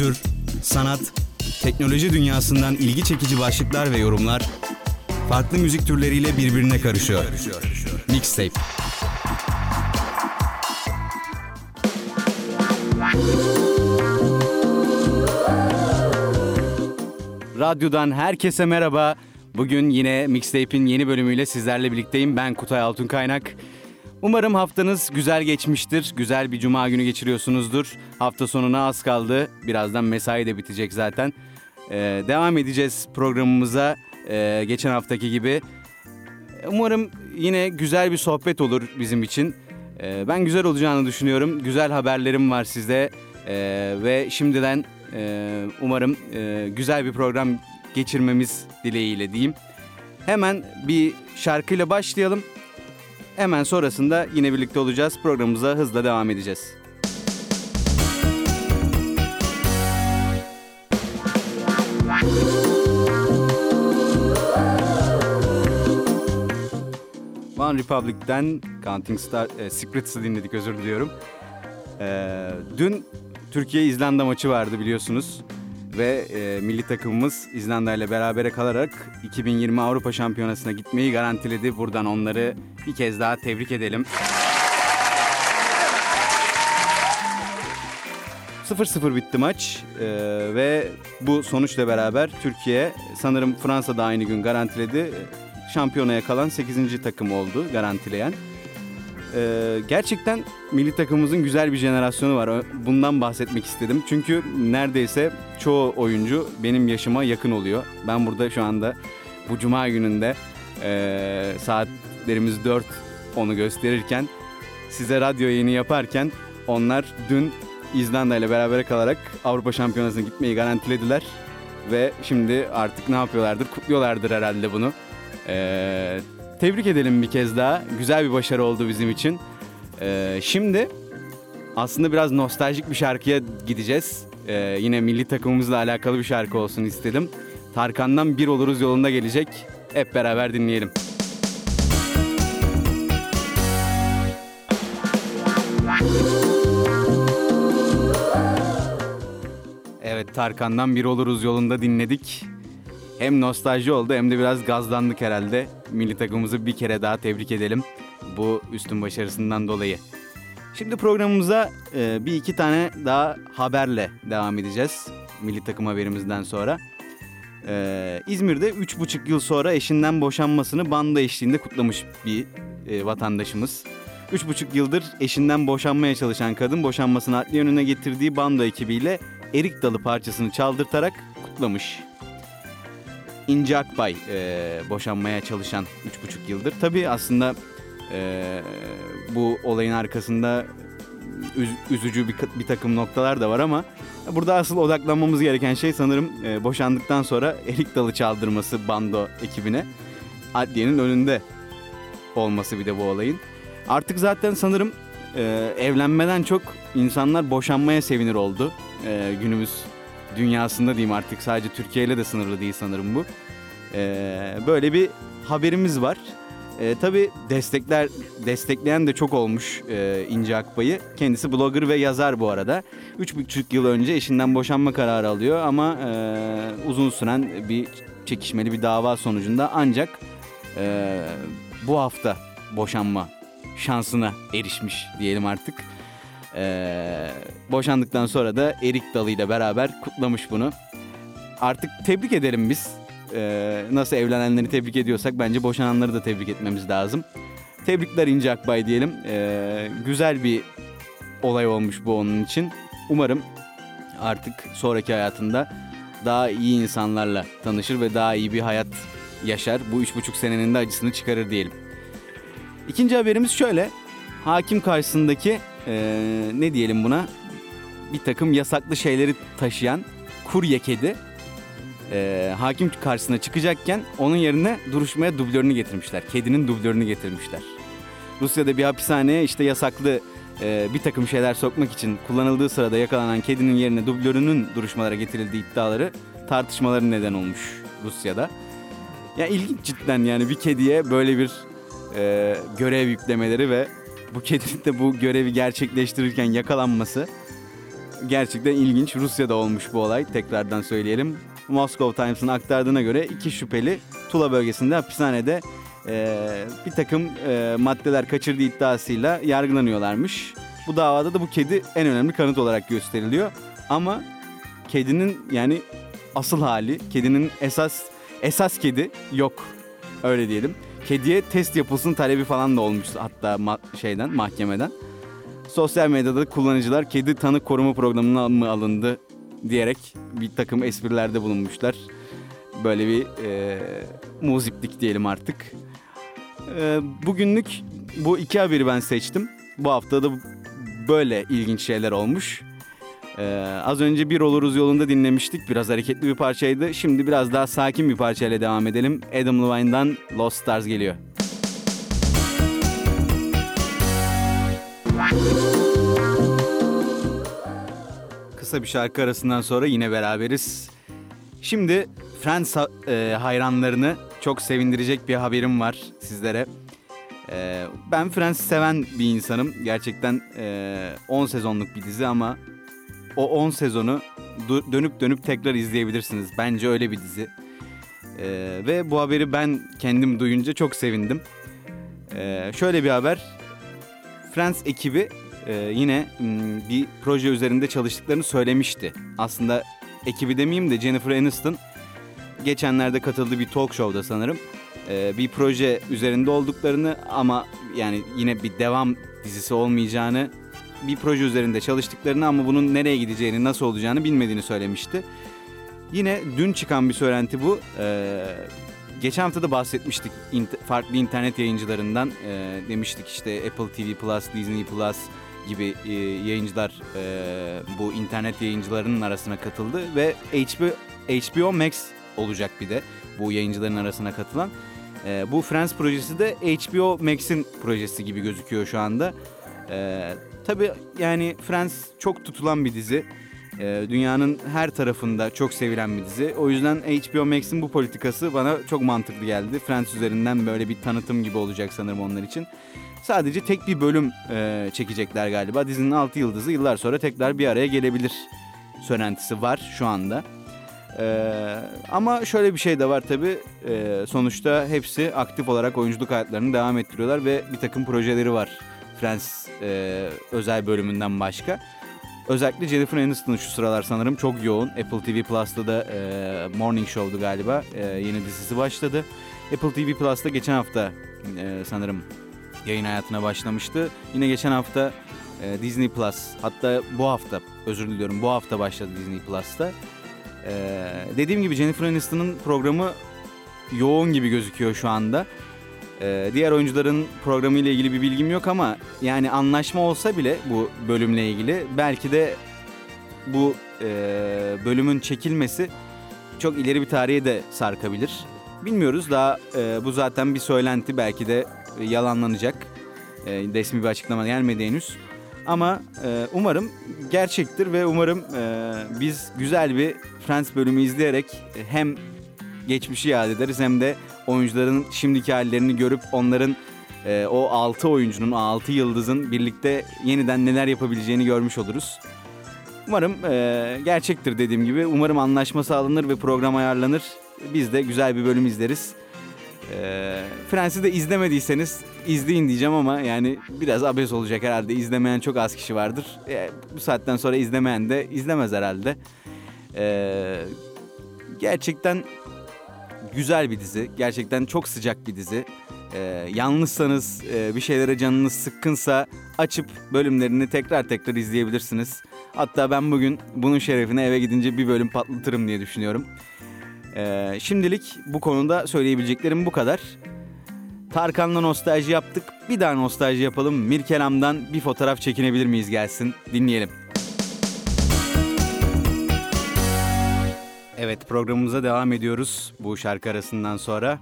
kültür, sanat, teknoloji dünyasından ilgi çekici başlıklar ve yorumlar farklı müzik türleriyle birbirine karışıyor. Mixtape. Radyodan herkese merhaba. Bugün yine Mixtape'in yeni bölümüyle sizlerle birlikteyim. Ben Kutay Altun Kaynak. Umarım haftanız güzel geçmiştir. Güzel bir cuma günü geçiriyorsunuzdur. Hafta sonuna az kaldı. Birazdan mesai de bitecek zaten. Ee, devam edeceğiz programımıza ee, geçen haftaki gibi. Umarım yine güzel bir sohbet olur bizim için. Ee, ben güzel olacağını düşünüyorum. Güzel haberlerim var sizde. Ee, ve şimdiden e, umarım e, güzel bir program geçirmemiz dileğiyle diyeyim. Hemen bir şarkıyla başlayalım. Hemen sonrasında yine birlikte olacağız. Programımıza hızla devam edeceğiz. One Republic'ten Counting Star, e, Secrets'ı dinledik özür diliyorum. E, dün Türkiye-İzlanda maçı vardı biliyorsunuz. Ve e, milli takımımız İzlanda ile berabere kalarak 2020 Avrupa Şampiyonası'na gitmeyi garantiledi. Buradan onları bir kez daha tebrik edelim. 0-0 bitti maç ee, ve bu sonuçla beraber Türkiye sanırım Fransa'da aynı gün garantiledi. Şampiyonaya kalan 8. takım oldu garantileyen. Ee, gerçekten milli takımımızın güzel bir jenerasyonu var. Bundan bahsetmek istedim. Çünkü neredeyse çoğu oyuncu benim yaşıma yakın oluyor. Ben burada şu anda bu cuma gününde e, saatlerimiz 4 onu gösterirken size radyo yayını yaparken onlar dün İzlanda ile beraber kalarak Avrupa Şampiyonası'na gitmeyi garantilediler. Ve şimdi artık ne yapıyorlardır? Kutluyorlardır herhalde bunu. Ee, tebrik edelim bir kez daha. Güzel bir başarı oldu bizim için. Ee, şimdi aslında biraz nostaljik bir şarkıya gideceğiz. Ee, yine milli takımımızla alakalı bir şarkı olsun istedim. Tarkan'dan Bir Oluruz yolunda gelecek. Hep beraber dinleyelim. Evet Tarkan'dan Bir Oluruz yolunda dinledik. Hem nostalji oldu hem de biraz gazlandık herhalde. Milli takımımızı bir kere daha tebrik edelim bu üstün başarısından dolayı. Şimdi programımıza e, bir iki tane daha haberle devam edeceğiz. Milli takım haberimizden sonra. E, İzmir'de 3,5 yıl sonra eşinden boşanmasını banda eşliğinde kutlamış bir e, vatandaşımız. 3,5 yıldır eşinden boşanmaya çalışan kadın boşanmasını adliye önüne getirdiği bando ekibiyle erik dalı parçasını çaldırtarak kutlamış. İnci Akbay e, boşanmaya çalışan 3,5 yıldır. Tabii aslında e, bu olayın arkasında üz, üzücü bir, bir takım noktalar da var ama burada asıl odaklanmamız gereken şey sanırım e, boşandıktan sonra erik dalı çaldırması bando ekibine adliyenin önünde olması bir de bu olayın. Artık zaten sanırım e, evlenmeden çok insanlar boşanmaya sevinir oldu e, günümüz dünyasında diyeyim artık sadece Türkiye ile de sınırlı değil sanırım bu. E, böyle bir haberimiz var. E, tabii destekler destekleyen de çok olmuş e, İnce Akbay'ı. Kendisi blogger ve yazar bu arada. 3,5 yıl önce eşinden boşanma kararı alıyor ama e, uzun süren bir çekişmeli bir dava sonucunda ancak e, bu hafta boşanma şansına erişmiş diyelim artık. Ee, boşandıktan sonra da erik dalıyla beraber kutlamış bunu. Artık tebrik edelim biz. Ee, nasıl evlenenleri tebrik ediyorsak bence boşananları da tebrik etmemiz lazım. Tebrikler İnce Akbay diyelim. Ee, güzel bir olay olmuş bu onun için. Umarım artık sonraki hayatında daha iyi insanlarla tanışır ve daha iyi bir hayat yaşar. Bu üç buçuk senenin de acısını çıkarır diyelim. İkinci haberimiz şöyle. Hakim karşısındaki ee, ne diyelim buna bir takım yasaklı şeyleri taşıyan kurye kedi e, hakim karşısına çıkacakken onun yerine duruşmaya dublörünü getirmişler. Kedinin dublörünü getirmişler. Rusya'da bir hapishaneye işte yasaklı e, bir takım şeyler sokmak için kullanıldığı sırada yakalanan kedinin yerine dublörünün duruşmalara getirildiği iddiaları tartışmaların neden olmuş Rusya'da. Ya ilginç cidden yani bir kediye böyle bir e, görev yüklemeleri ve bu kedinin de bu görevi gerçekleştirirken yakalanması gerçekten ilginç. Rusya'da olmuş bu olay. Tekrardan söyleyelim. Moscow Times'ın aktardığına göre iki şüpheli Tula bölgesinde hapishanede e, bir takım e, maddeler kaçırdığı iddiasıyla yargılanıyorlarmış. Bu davada da bu kedi en önemli kanıt olarak gösteriliyor. Ama kedinin yani asıl hali, kedinin esas esas kedi yok. Öyle diyelim. Kediye test yapılsın talebi falan da olmuş hatta ma- şeyden mahkemeden. Sosyal medyada kullanıcılar kedi tanık koruma programına mı alındı diyerek bir takım esprilerde bulunmuşlar. Böyle bir e, muziplik diyelim artık. E, bugünlük bu iki haberi ben seçtim. Bu haftada böyle ilginç şeyler olmuş. Ee, az önce Bir Oluruz yolunda dinlemiştik. Biraz hareketli bir parçaydı. Şimdi biraz daha sakin bir parçayla devam edelim. Adam Levine'dan Lost Stars geliyor. Kısa bir şarkı arasından sonra yine beraberiz. Şimdi Friends e, hayranlarını çok sevindirecek bir haberim var sizlere. E, ben Friends seven bir insanım. Gerçekten e, 10 sezonluk bir dizi ama o 10 sezonu dönüp dönüp tekrar izleyebilirsiniz. Bence öyle bir dizi. Ee, ve bu haberi ben kendim duyunca çok sevindim. Ee, şöyle bir haber. Friends ekibi e, yine m, bir proje üzerinde çalıştıklarını söylemişti. Aslında ekibi demeyeyim de Jennifer Aniston geçenlerde katıldığı bir talk show'da sanırım e, bir proje üzerinde olduklarını ama yani yine bir devam dizisi olmayacağını bir proje üzerinde çalıştıklarını ama bunun nereye gideceğini, nasıl olacağını bilmediğini söylemişti. Yine dün çıkan bir söylenti bu. Ee, geçen hafta da bahsetmiştik farklı internet yayıncılarından. Ee, demiştik işte Apple TV Plus, Disney Plus gibi e, yayıncılar e, bu internet yayıncılarının arasına katıldı ve HBO, HBO Max olacak bir de bu yayıncıların arasına katılan. E, bu Friends projesi de HBO Max'in projesi gibi gözüküyor şu anda. E, Tabii yani Friends çok tutulan bir dizi. Ee, dünyanın her tarafında çok sevilen bir dizi. O yüzden HBO Max'in bu politikası bana çok mantıklı geldi. Friends üzerinden böyle bir tanıtım gibi olacak sanırım onlar için. Sadece tek bir bölüm e, çekecekler galiba. Dizinin 6 yıldızı yıllar sonra tekrar bir araya gelebilir söylentisi var şu anda. Ee, ama şöyle bir şey de var tabii. Ee, sonuçta hepsi aktif olarak oyunculuk hayatlarını devam ettiriyorlar ve bir takım projeleri var Friends e, özel bölümünden başka. Özellikle Jennifer Aniston şu sıralar sanırım çok yoğun. Apple TV Plus'ta da e, Morning Show'du galiba. E, yeni dizisi başladı. Apple TV Plus'ta geçen hafta e, sanırım yayın hayatına başlamıştı. Yine geçen hafta e, Disney Plus hatta bu hafta özür diliyorum bu hafta başladı Disney Plus'ta. E, dediğim gibi Jennifer Aniston'ın programı yoğun gibi gözüküyor şu anda. Ee, diğer oyuncuların programı ile ilgili bir bilgim yok ama yani anlaşma olsa bile bu bölümle ilgili belki de bu e, bölümün çekilmesi çok ileri bir tarihe de sarkabilir. Bilmiyoruz daha e, bu zaten bir söylenti belki de yalanlanacak. E, resmi bir açıklama gelmedi henüz. Ama e, umarım gerçektir ve umarım e, biz güzel bir Friends bölümü izleyerek hem geçmişi yad ederiz hem de oyuncuların şimdiki hallerini görüp onların e, o 6 oyuncunun, 6 yıldızın birlikte yeniden neler yapabileceğini görmüş oluruz. Umarım e, gerçektir dediğim gibi. Umarım anlaşma sağlanır ve program ayarlanır. Biz de güzel bir bölüm izleriz. E, Friends'i de izlemediyseniz izleyin diyeceğim ama yani biraz abes olacak herhalde. İzlemeyen çok az kişi vardır. E, bu saatten sonra izlemeyen de izlemez herhalde. E, gerçekten güzel bir dizi. Gerçekten çok sıcak bir dizi. Ee, yalnızsanız, e, bir şeylere canınız sıkkınsa açıp bölümlerini tekrar tekrar izleyebilirsiniz. Hatta ben bugün bunun şerefine eve gidince bir bölüm patlatırım diye düşünüyorum. Ee, şimdilik bu konuda söyleyebileceklerim bu kadar. Tarkan'la nostalji yaptık. Bir daha nostalji yapalım. Mirkelam'dan bir fotoğraf çekinebilir miyiz gelsin. Dinleyelim. Evet programımıza devam ediyoruz bu şarkı arasından sonra.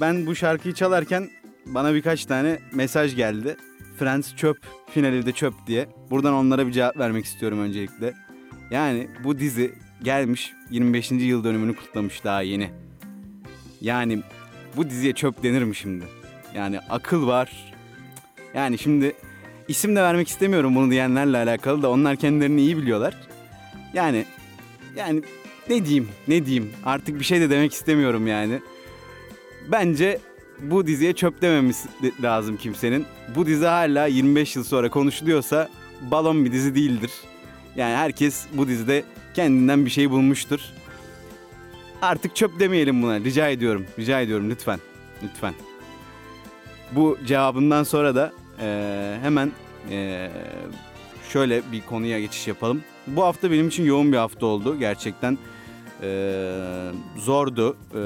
Ben bu şarkıyı çalarken bana birkaç tane mesaj geldi. Friends çöp, finali de çöp diye. Buradan onlara bir cevap vermek istiyorum öncelikle. Yani bu dizi gelmiş 25. yıl dönümünü kutlamış daha yeni. Yani bu diziye çöp denir mi şimdi? Yani akıl var. Yani şimdi isim de vermek istemiyorum bunu diyenlerle alakalı da onlar kendilerini iyi biliyorlar. Yani yani ne diyeyim ne diyeyim artık bir şey de demek istemiyorum yani. Bence bu diziye çöp dememiz lazım kimsenin. Bu dizi hala 25 yıl sonra konuşuluyorsa balon bir dizi değildir. Yani herkes bu dizide kendinden bir şey bulmuştur. Artık çöp demeyelim buna. Rica ediyorum. Rica ediyorum lütfen. Lütfen. Bu cevabından sonra da e, hemen e, şöyle bir konuya geçiş yapalım. Bu hafta benim için yoğun bir hafta oldu. Gerçekten e, zordu. E,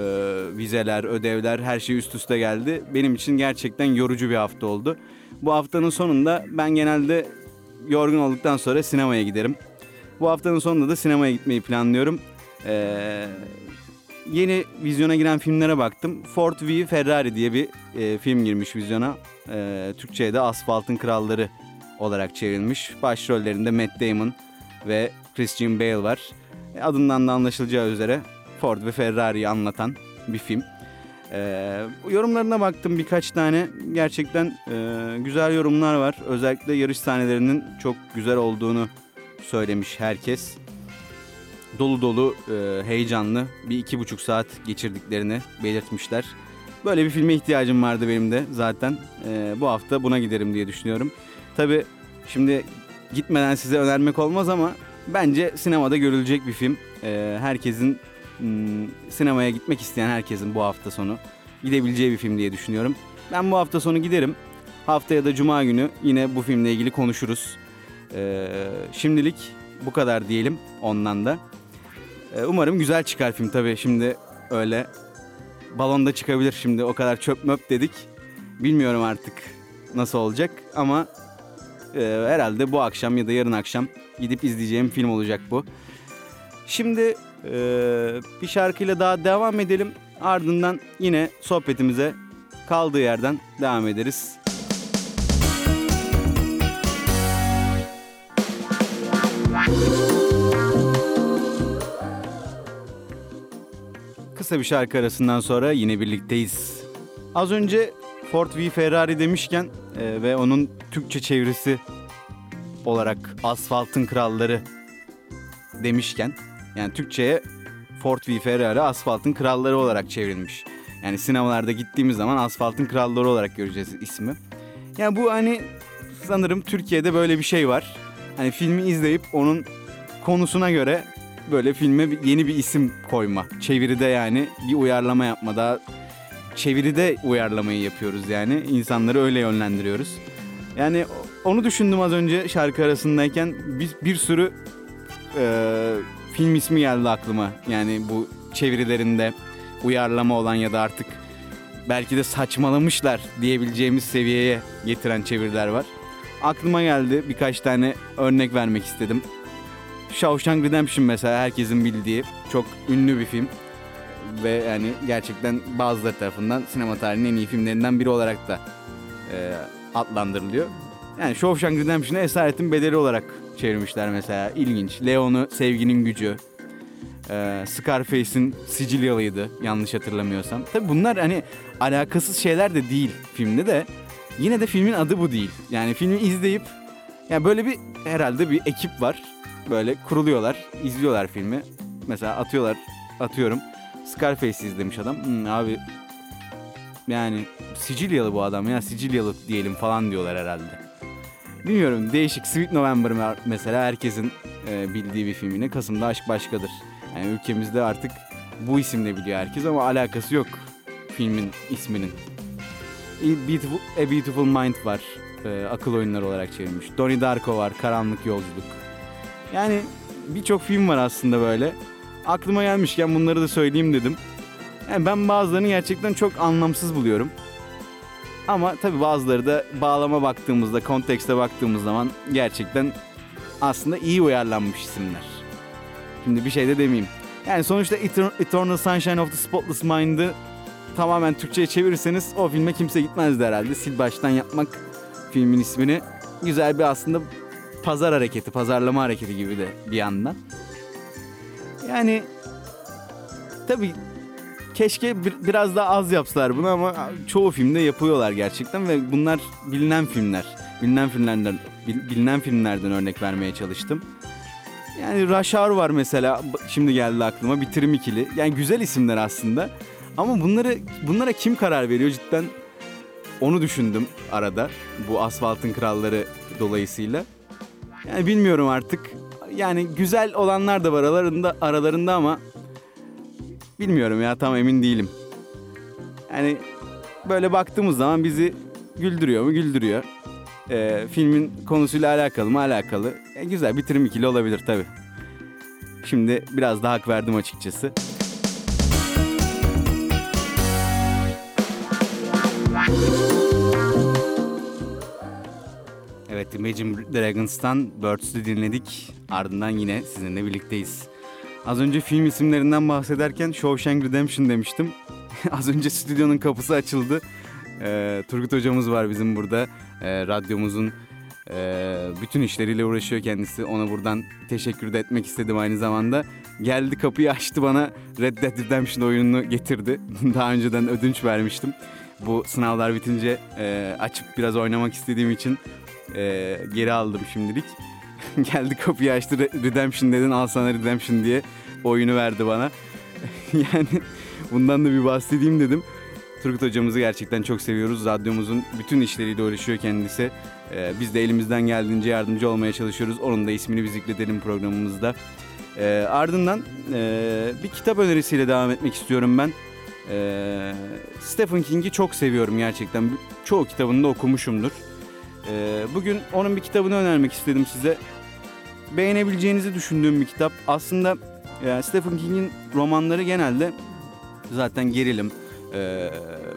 vizeler, ödevler her şey üst üste geldi. Benim için gerçekten yorucu bir hafta oldu. Bu haftanın sonunda ben genelde yorgun olduktan sonra sinemaya giderim. Bu haftanın sonunda da sinemaya gitmeyi planlıyorum. Ee, yeni vizyona giren filmlere baktım. Ford v Ferrari diye bir e, film girmiş vizyona. E, Türkçe'ye de Asfaltın Kralları olarak çevrilmiş. Başrollerinde Matt Damon ve Christian Bale var. Adından da anlaşılacağı üzere Ford ve Ferrari'yi anlatan bir film. E, yorumlarına baktım birkaç tane. Gerçekten e, güzel yorumlar var. Özellikle yarış sahnelerinin çok güzel olduğunu söylemiş herkes. Dolu dolu, e, heyecanlı bir iki buçuk saat geçirdiklerini belirtmişler. Böyle bir filme ihtiyacım vardı benim de zaten. E, bu hafta buna giderim diye düşünüyorum. Tabi şimdi gitmeden size önermek olmaz ama bence sinemada görülecek bir film. E, herkesin m, sinemaya gitmek isteyen herkesin bu hafta sonu gidebileceği bir film diye düşünüyorum. Ben bu hafta sonu giderim. Haftaya da cuma günü yine bu filmle ilgili konuşuruz. Ee, şimdilik bu kadar diyelim ondan da. Ee, umarım güzel çıkar film tabii. Şimdi öyle balonda çıkabilir şimdi o kadar çöp möp dedik. Bilmiyorum artık nasıl olacak ama e, herhalde bu akşam ya da yarın akşam gidip izleyeceğim film olacak bu. Şimdi e, bir şarkıyla daha devam edelim. Ardından yine sohbetimize kaldığı yerden devam ederiz. Kısa bir şarkı arasından sonra yine birlikteyiz. Az önce Ford v Ferrari demişken e, ve onun Türkçe çevirisi olarak Asfaltın Kralları demişken yani Türkçe'ye Ford v Ferrari Asfaltın Kralları olarak çevrilmiş. Yani sinemalarda gittiğimiz zaman Asfaltın Kralları olarak göreceğiz ismi. Yani bu hani sanırım Türkiye'de böyle bir şey var. Hani filmi izleyip onun konusuna göre böyle filme yeni bir isim koyma. Çeviride yani bir uyarlama yapma. Daha çeviride uyarlamayı yapıyoruz yani. İnsanları öyle yönlendiriyoruz. Yani onu düşündüm az önce şarkı arasındayken bir, bir sürü e, film ismi geldi aklıma. Yani bu çevirilerinde uyarlama olan ya da artık belki de saçmalamışlar diyebileceğimiz seviyeye getiren çeviriler var. Aklıma geldi birkaç tane örnek vermek istedim. Shawshank Redemption mesela herkesin bildiği çok ünlü bir film. Ve yani gerçekten bazıları tarafından sinema tarihinin en iyi filmlerinden biri olarak da e, adlandırılıyor. Yani Shawshank Redemption'ı Esaretin Bedeli olarak çevirmişler mesela. İlginç. Leon'u Sevginin Gücü. E, Scarface'in Sicilyalıydı yanlış hatırlamıyorsam. Tabi bunlar hani alakasız şeyler de değil filmde de. Yine de filmin adı bu değil. Yani filmi izleyip yani böyle bir herhalde bir ekip var. Böyle kuruluyorlar, izliyorlar filmi. Mesela atıyorlar, atıyorum. Scarface izlemiş adam. Hmm, abi yani Sicilyalı bu adam ya Sicilyalı diyelim falan diyorlar herhalde. Bilmiyorum değişik Sweet November mesela herkesin e, bildiği bir film yine. Kasım'da Aşk Başkadır. Yani ülkemizde artık bu isimle biliyor herkes ama alakası yok filmin isminin. Beautiful, A Beautiful Mind var. E, akıl oyunları olarak çevirmiş. Donnie Darko var. Karanlık Yolculuk. Yani birçok film var aslında böyle. Aklıma gelmişken bunları da söyleyeyim dedim. Yani ben bazılarını gerçekten çok anlamsız buluyorum. Ama tabi bazıları da bağlama baktığımızda, kontekste baktığımız zaman gerçekten aslında iyi uyarlanmış isimler. Şimdi bir şey de demeyeyim. Yani sonuçta Eternal Sunshine of the Spotless Mind'ı tamamen Türkçe'ye çevirirseniz o filme kimse gitmezdi herhalde. Sil baştan yapmak filmin ismini güzel bir aslında pazar hareketi, pazarlama hareketi gibi de bir yandan. Yani tabii keşke bir, biraz daha az yapsalar bunu ama çoğu filmde yapıyorlar gerçekten ve bunlar bilinen filmler. bilinen filmlerden bil- bilinen filmlerden örnek vermeye çalıştım. Yani Hour var mesela. Şimdi geldi aklıma. Bitirim ikili. Yani güzel isimler aslında. Ama bunları bunlara kim karar veriyor cidden onu düşündüm arada. Bu Asfaltın Kralları dolayısıyla. Yani bilmiyorum artık. Yani güzel olanlar da var aralarında aralarında ama bilmiyorum ya tam emin değilim. Yani böyle baktığımız zaman bizi güldürüyor mu? Güldürüyor. Ee, filmin konusuyla alakalı mı? Alakalı. E, güzel bitirim ikili olabilir tabii. Şimdi biraz daha hak verdim açıkçası. Imagine Dragons'tan Birds'ü dinledik. Ardından yine sizinle birlikteyiz. Az önce film isimlerinden bahsederken Shawshank Redemption demiştim. Az önce stüdyonun kapısı açıldı. Ee, Turgut hocamız var bizim burada. Ee, radyomuzun e, bütün işleriyle uğraşıyor kendisi. Ona buradan teşekkür de etmek istedim aynı zamanda. Geldi kapıyı açtı bana Red Dead Redemption oyununu getirdi. Daha önceden ödünç vermiştim. Bu sınavlar bitince e, açıp biraz oynamak istediğim için e, geri aldım şimdilik. Geldi kapıyı açtı Re- Redemption dedin al sana Redemption diye oyunu verdi bana. yani bundan da bir bahsedeyim dedim. Turgut hocamızı gerçekten çok seviyoruz. Radyomuzun bütün işleriyle uğraşıyor kendisi. Ee, biz de elimizden geldiğince yardımcı olmaya çalışıyoruz. Onun da ismini bir zikredelim programımızda. Ee, ardından e, bir kitap önerisiyle devam etmek istiyorum ben. Ee, Stephen King'i çok seviyorum gerçekten. Çoğu kitabını da okumuşumdur. Ee, bugün onun bir kitabını önermek istedim size. Beğenebileceğinizi düşündüğüm bir kitap. Aslında e, Stephen King'in romanları genelde zaten gerilim, e,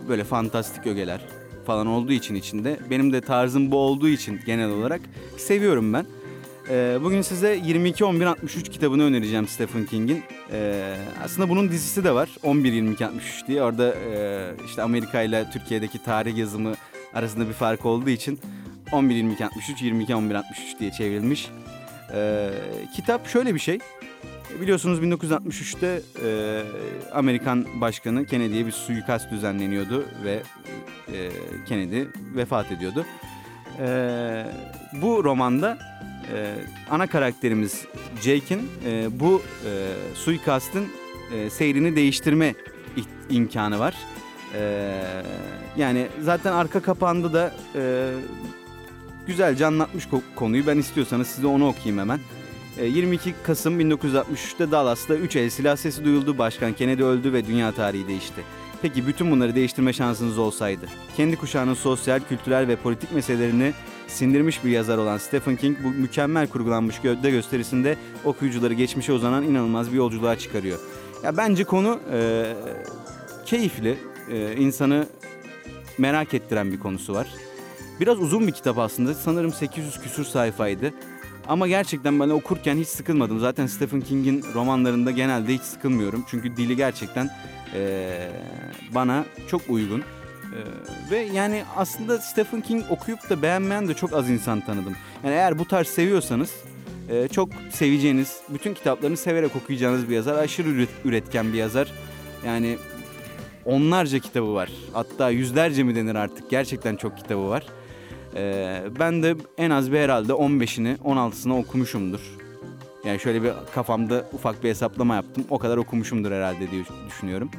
böyle fantastik ögeler falan olduğu için içinde. Benim de tarzım bu olduğu için genel olarak seviyorum ben. E, bugün size 22-11-63 kitabını önereceğim Stephen King'in. E, aslında bunun dizisi de var 11-22-63 diye. Orada e, işte Amerika ile Türkiye'deki tarih yazımı arasında bir fark olduğu için 11-22-63, 22-11-63 diye çevrilmiş. E, kitap şöyle bir şey. Biliyorsunuz 1963'te e, Amerikan Başkanı Kennedy'ye bir suikast düzenleniyordu ve e, Kennedy vefat ediyordu. E, bu romanda e, ana karakterimiz Jake'in e, bu e, suikastın e, seyrini değiştirme imkanı var. E, yani zaten arka kapağında da e, güzelce anlatmış ko- konuyu. Ben istiyorsanız size onu okuyayım hemen. E, 22 Kasım 1963'te Dallas'ta 3 el silah sesi duyuldu. Başkan Kennedy öldü ve dünya tarihi değişti. Peki bütün bunları değiştirme şansınız olsaydı? Kendi kuşağının sosyal, kültürel ve politik meselelerini sindirmiş bir yazar olan Stephen King bu mükemmel kurgulanmış gövde gösterisinde okuyucuları geçmişe uzanan inanılmaz bir yolculuğa çıkarıyor. Ya bence konu e, keyifli, e, insanı merak ettiren bir konusu var. Biraz uzun bir kitap aslında. Sanırım 800 küsür sayfaydı. Ama gerçekten ben okurken hiç sıkılmadım. Zaten Stephen King'in romanlarında genelde hiç sıkılmıyorum. Çünkü dili gerçekten eee, bana çok uygun. Eee, ve yani aslında Stephen King okuyup da beğenmeyen de çok az insan tanıdım. Yani eğer bu tarz seviyorsanız eee, çok seveceğiniz, bütün kitaplarını severek okuyacağınız bir yazar. Aşırı üret- üretken bir yazar. Yani onlarca kitabı var. Hatta yüzlerce mi denir artık. Gerçekten çok kitabı var. Ee, ben de en az bir herhalde 15'ini 16'sını okumuşumdur. Yani şöyle bir kafamda ufak bir hesaplama yaptım. O kadar okumuşumdur herhalde diye düşünüyorum.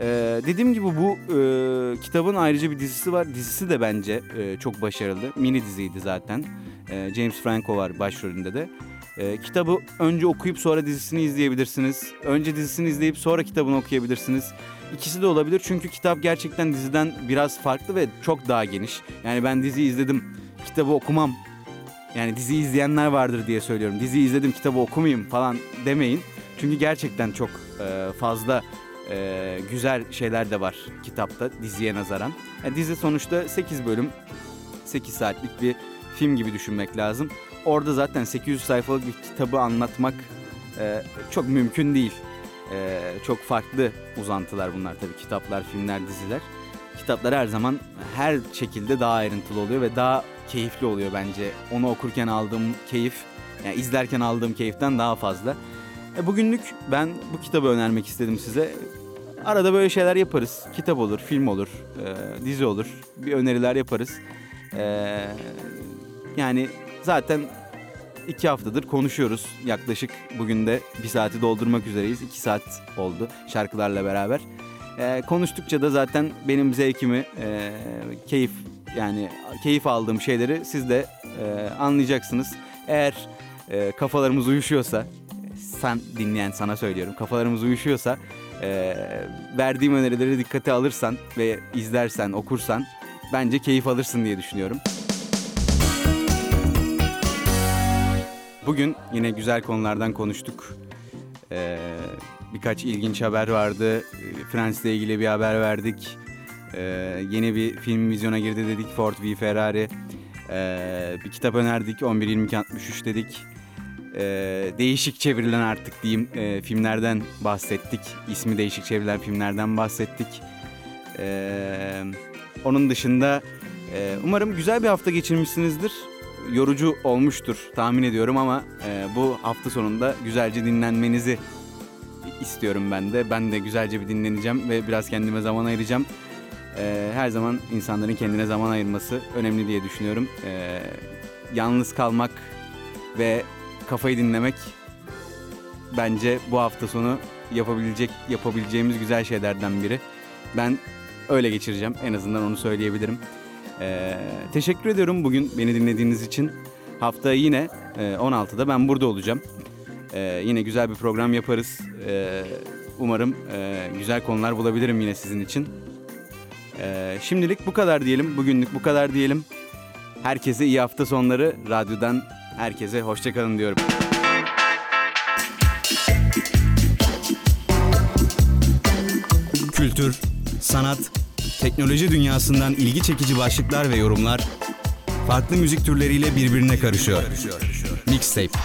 Ee, dediğim gibi bu e, kitabın ayrıca bir dizisi var. Dizisi de bence e, çok başarılı. Mini diziydi zaten. Ee, James Franco var başrolünde de. Ee, kitabı önce okuyup sonra dizisini izleyebilirsiniz. Önce dizisini izleyip sonra kitabını okuyabilirsiniz. İkisi de olabilir çünkü kitap gerçekten diziden biraz farklı ve çok daha geniş. Yani ben diziyi izledim, kitabı okumam. Yani diziyi izleyenler vardır diye söylüyorum. Diziyi izledim, kitabı okumayayım falan demeyin. Çünkü gerçekten çok e, fazla e, güzel şeyler de var kitapta diziye nazaran. Yani dizi sonuçta 8 bölüm, 8 saatlik bir film gibi düşünmek lazım. Orada zaten 800 sayfalık bir kitabı anlatmak e, çok mümkün değil. E, çok farklı uzantılar bunlar tabii kitaplar, filmler, diziler. Kitaplar her zaman her şekilde daha ayrıntılı oluyor ve daha keyifli oluyor bence. Onu okurken aldığım keyif, yani izlerken aldığım keyiften daha fazla. E, bugünlük ben bu kitabı önermek istedim size. Arada böyle şeyler yaparız. Kitap olur, film olur, e, dizi olur. Bir öneriler yaparız. Ee, yani zaten iki haftadır konuşuyoruz. Yaklaşık bugün de bir saati doldurmak üzereyiz. İki saat oldu şarkılarla beraber. Ee, konuştukça da zaten benim zevkimi, e, keyif yani keyif aldığım şeyleri siz de e, anlayacaksınız. Eğer e, kafalarımız uyuşuyorsa, sen dinleyen sana söylüyorum, kafalarımız uyuşuyorsa e, verdiğim önerileri dikkate alırsan ve izlersen, okursan bence keyif alırsın diye düşünüyorum. Bugün yine güzel konulardan konuştuk. Ee, birkaç ilginç haber vardı. Fransa'la ilgili bir haber verdik. Ee, yeni bir film vizyona girdi dedik. Ford v Ferrari. Ee, bir kitap önerdik. 11-22-63 dedik. Ee, değişik çevrilen artık diyeyim e, filmlerden bahsettik. İsmi değişik çevrilen filmlerden bahsettik. Ee, onun dışında e, umarım güzel bir hafta geçirmişsinizdir yorucu olmuştur tahmin ediyorum ama e, bu hafta sonunda güzelce dinlenmenizi istiyorum ben de. Ben de güzelce bir dinleneceğim ve biraz kendime zaman ayıracağım. E, her zaman insanların kendine zaman ayırması önemli diye düşünüyorum. E, yalnız kalmak ve kafayı dinlemek bence bu hafta sonu yapabilecek yapabileceğimiz güzel şeylerden biri. Ben öyle geçireceğim en azından onu söyleyebilirim. Ee, teşekkür ediyorum bugün beni dinlediğiniz için. Haftaya yine e, 16'da ben burada olacağım. Ee, yine güzel bir program yaparız. Ee, umarım e, güzel konular bulabilirim yine sizin için. Ee, şimdilik bu kadar diyelim. Bugünlük bu kadar diyelim. Herkese iyi hafta sonları. Radyodan herkese hoşçakalın diyorum. Kültür, sanat, teknoloji dünyasından ilgi çekici başlıklar ve yorumlar farklı müzik türleriyle birbirine karışıyor. Mixtape